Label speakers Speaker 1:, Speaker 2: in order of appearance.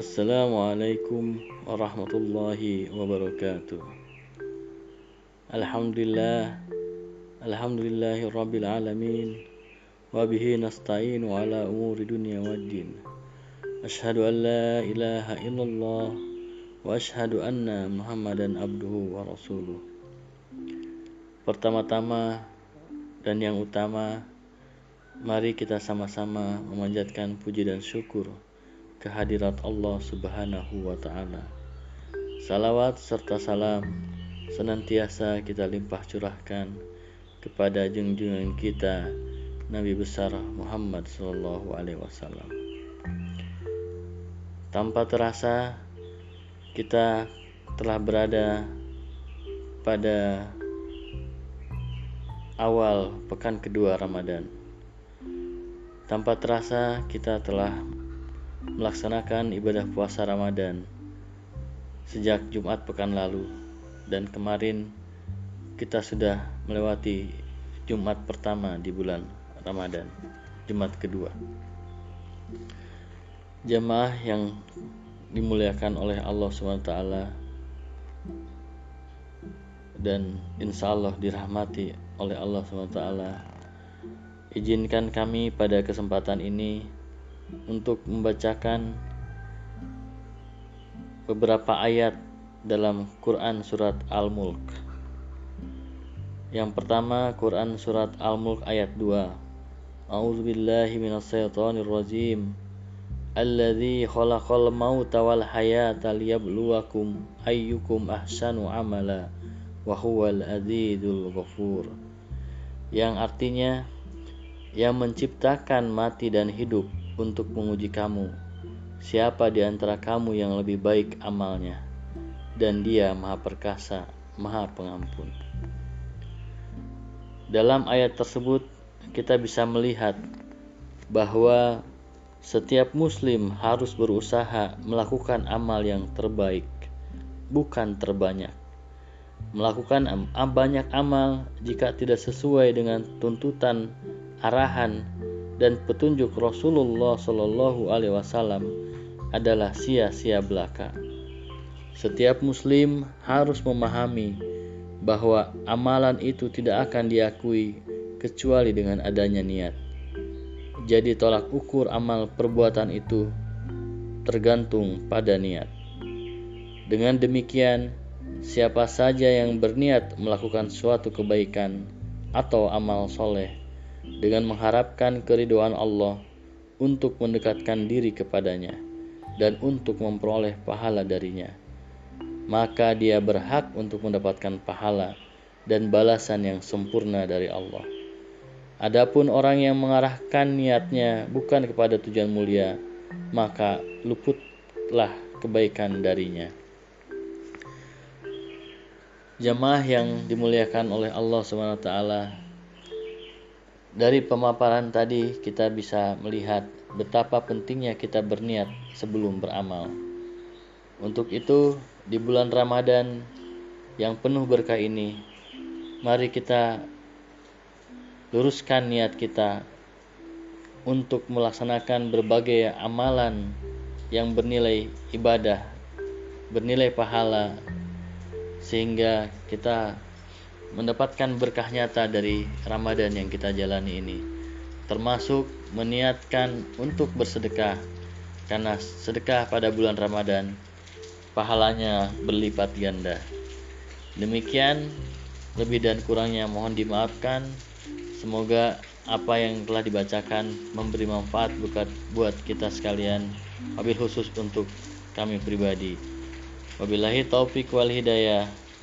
Speaker 1: Assalamualaikum warahmatullahi wabarakatuh. Alhamdulillah Alhamdulillahi rabbil alamin. Wabihi nasta'inu ala umuri dunia waddin Ashhadu an la ilaha illallah Wa ashhadu anna muhammadan abduhu wa rasuluh. Pertama-tama dan yang utama Mari kita sama-sama memanjatkan puji dan syukur kehadirat Allah Subhanahu wa taala. Salawat serta salam senantiasa kita limpah curahkan kepada junjungan kita Nabi besar Muhammad sallallahu alaihi wasallam. Tanpa terasa kita telah berada pada awal pekan kedua Ramadan. Tanpa terasa kita telah melaksanakan ibadah puasa Ramadan sejak Jumat pekan lalu dan kemarin kita sudah melewati Jumat pertama di bulan Ramadan, Jumat kedua. Jemaah yang dimuliakan oleh Allah SWT dan insya Allah dirahmati oleh Allah SWT izinkan kami pada kesempatan ini untuk membacakan beberapa ayat dalam Quran surat Al-Mulk. Yang pertama Quran surat Al-Mulk ayat 2. A'udzu billahi minasyaitonir rajim. Alladzi khalaqal mauta wal hayata liyabluwakum ayyukum ahsanu amala wa huwal adzizul ghafur. Yang artinya yang menciptakan mati dan hidup untuk menguji kamu. Siapa di antara kamu yang lebih baik amalnya? Dan Dia Maha Perkasa, Maha Pengampun. Dalam ayat tersebut, kita bisa melihat bahwa setiap Muslim harus berusaha melakukan amal yang terbaik, bukan terbanyak. Melakukan banyak amal jika tidak sesuai dengan tuntutan, arahan, dan petunjuk Rasulullah Shallallahu Alaihi Wasallam adalah sia-sia belaka. Setiap Muslim harus memahami bahwa amalan itu tidak akan diakui kecuali dengan adanya niat. Jadi tolak ukur amal perbuatan itu tergantung pada niat. Dengan demikian, siapa saja yang berniat melakukan suatu kebaikan atau amal soleh dengan mengharapkan keriduan Allah untuk mendekatkan diri kepadanya dan untuk memperoleh pahala darinya. Maka dia berhak untuk mendapatkan pahala dan balasan yang sempurna dari Allah. Adapun orang yang mengarahkan niatnya bukan kepada tujuan mulia, maka luputlah kebaikan darinya. Jamaah yang dimuliakan oleh Allah Subhanahu taala, dari pemaparan tadi kita bisa melihat betapa pentingnya kita berniat sebelum beramal. Untuk itu, di bulan Ramadan yang penuh berkah ini, mari kita luruskan niat kita untuk melaksanakan berbagai amalan yang bernilai ibadah, bernilai pahala, sehingga kita mendapatkan berkah nyata dari Ramadan yang kita jalani ini termasuk meniatkan untuk bersedekah. Karena sedekah pada bulan Ramadan pahalanya berlipat ganda. Demikian lebih dan kurangnya mohon dimaafkan. Semoga apa yang telah dibacakan memberi manfaat buat kita sekalian. Wabil khusus untuk kami pribadi. Wabillahi taufik wal hidayah